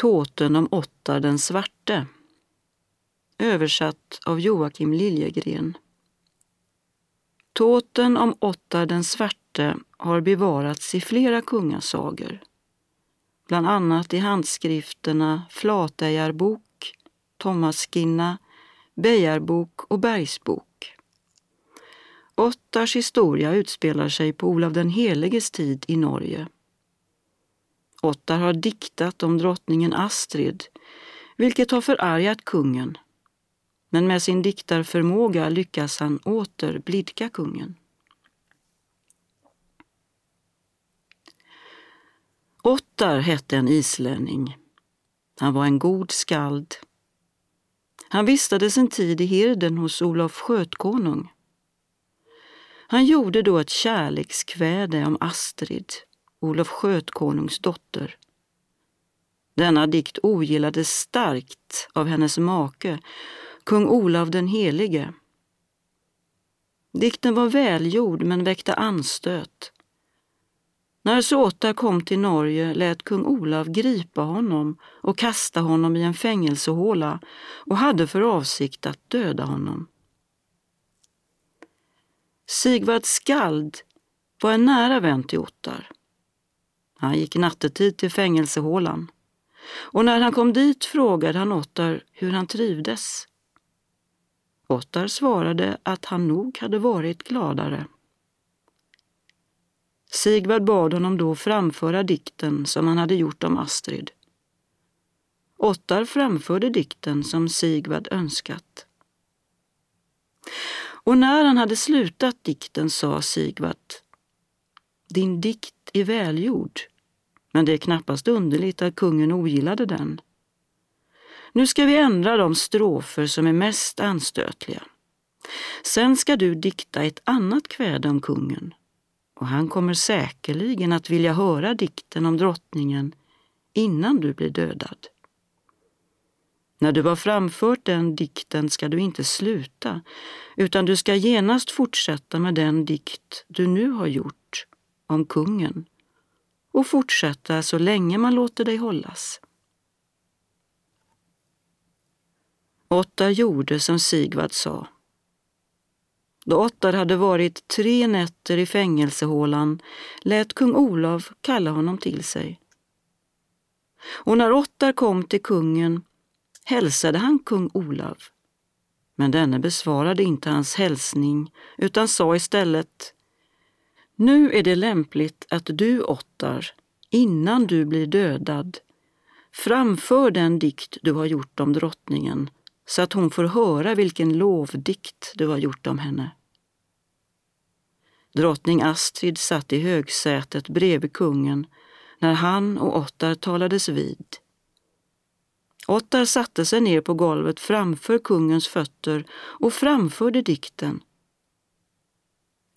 Tåten om Ottar den svarte. Översatt av Joakim Liljegren. Tåten om Ottar den svarte har bevarats i flera kungasagor. Bland annat i handskrifterna Flatejarbok, Thomaskinna, Bejarbok och Bergsbok. Ottars historia utspelar sig på Olav den heliges tid i Norge. Ottar har diktat om drottningen Astrid, vilket har förargat kungen. Men med sin diktarförmåga lyckas han åter blidka kungen. Ottar hette en islänning. Han var en god skald. Han vistades en tid i hirden hos Olof Skötkonung. Han gjorde då ett kärlekskväde om Astrid, Olof Skötkonungs dotter. Denna dikt ogillades starkt av hennes make, kung Olav den helige. Dikten var välgjord men väckte anstöt. När Såta kom till Norge lät kung Olav gripa honom och kasta honom i en fängelsehåla och hade för avsikt att döda honom. Sigvard Skald var en nära vän till Ottar. Han gick nattetid till fängelsehålan och när han kom dit frågade han Ottar hur han trivdes. Ottar svarade att han nog hade varit gladare. Sigvard bad honom då framföra dikten som han hade gjort om Astrid. Ottar framförde dikten som Sigvard önskat. Och när han hade slutat dikten sa Sigvard Din dikt är välgjord, men det är knappast underligt att kungen ogillade den. Nu ska vi ändra de strofer som är mest anstötliga. Sen ska du dikta ett annat kväde om kungen och han kommer säkerligen att vilja höra dikten om drottningen innan du blir dödad. När du har framfört den dikten ska du inte sluta, utan du ska genast fortsätta med den dikt du nu har gjort om kungen och fortsätta så länge man låter dig hållas. Ottar gjorde som Sigvard sa. Då Ottar hade varit tre nätter i fängelsehålan lät kung Olav kalla honom till sig. Och när Ottar kom till kungen hälsade han kung Olav. Men denne besvarade inte hans hälsning utan sa istället nu är det lämpligt att du, Ottar, innan du blir dödad, framför den dikt du har gjort om drottningen så att hon får höra vilken lovdikt du har gjort om henne. Drottning Astrid satt i högsätet bredvid kungen när han och Ottar talades vid. Ottar satte sig ner på golvet framför kungens fötter och framförde dikten.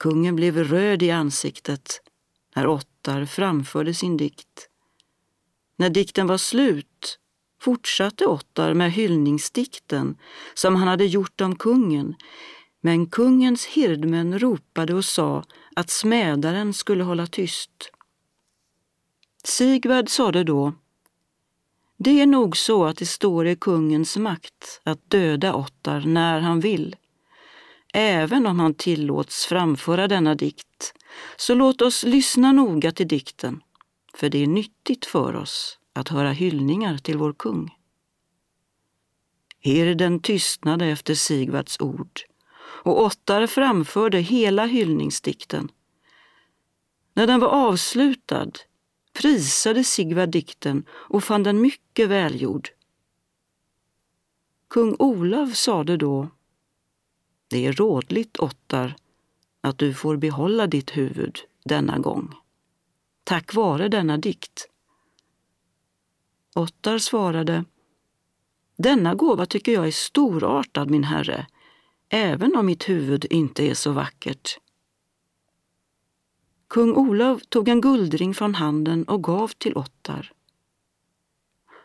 Kungen blev röd i ansiktet när Ottar framförde sin dikt. När dikten var slut fortsatte Ottar med hyllningsdikten som han hade gjort om kungen, men kungens hirdmän ropade och sa att smädaren skulle hålla tyst. Sigvard sade då det är nog så att det står i kungens makt att döda Ottar när han vill. Även om han tillåts framföra denna dikt, så låt oss lyssna noga till dikten, för det är nyttigt för oss att höra hyllningar till vår kung. Hirden tystnade efter Sigvards ord och Ottar framförde hela hyllningsdikten. När den var avslutad prisade Sigvard dikten och fann den mycket välgjord. Kung Olav sade då det är rådligt, Ottar, att du får behålla ditt huvud denna gång. Tack vare denna dikt. Ottar svarade Denna gåva tycker jag är storartad, min herre, även om mitt huvud inte är så vackert. Kung Olav tog en guldring från handen och gav till Ottar.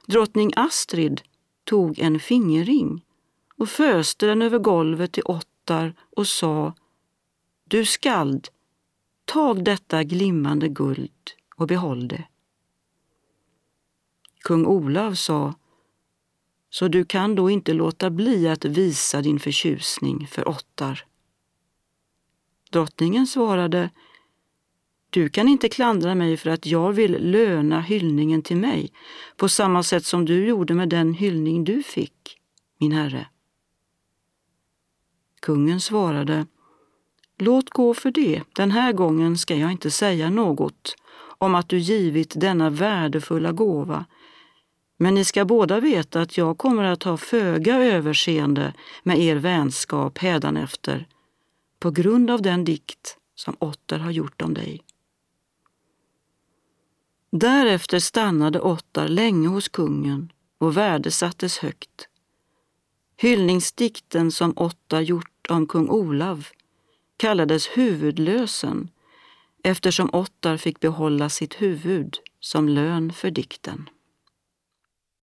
Drottning Astrid tog en fingerring och föste den över golvet till Ottar och sa Du skald, tag detta glimmande guld och behåll det. Kung Olav sa så du kan då inte låta bli att visa din förtjusning för Ottar. Drottningen svarade du kan inte klandra mig för att jag vill löna hyllningen till mig på samma sätt som du gjorde med den hyllning du fick, min herre. Kungen svarade Låt gå för det, den här gången ska jag inte säga något om att du givit denna värdefulla gåva. Men ni ska båda veta att jag kommer att ha föga överseende med er vänskap hädanefter på grund av den dikt som Otter har gjort om dig. Därefter stannade Ottar länge hos kungen och värdesattes högt. Hyllningsdikten som Ottar gjort om kung Olav kallades huvudlösen eftersom Ottar fick behålla sitt huvud som lön för dikten.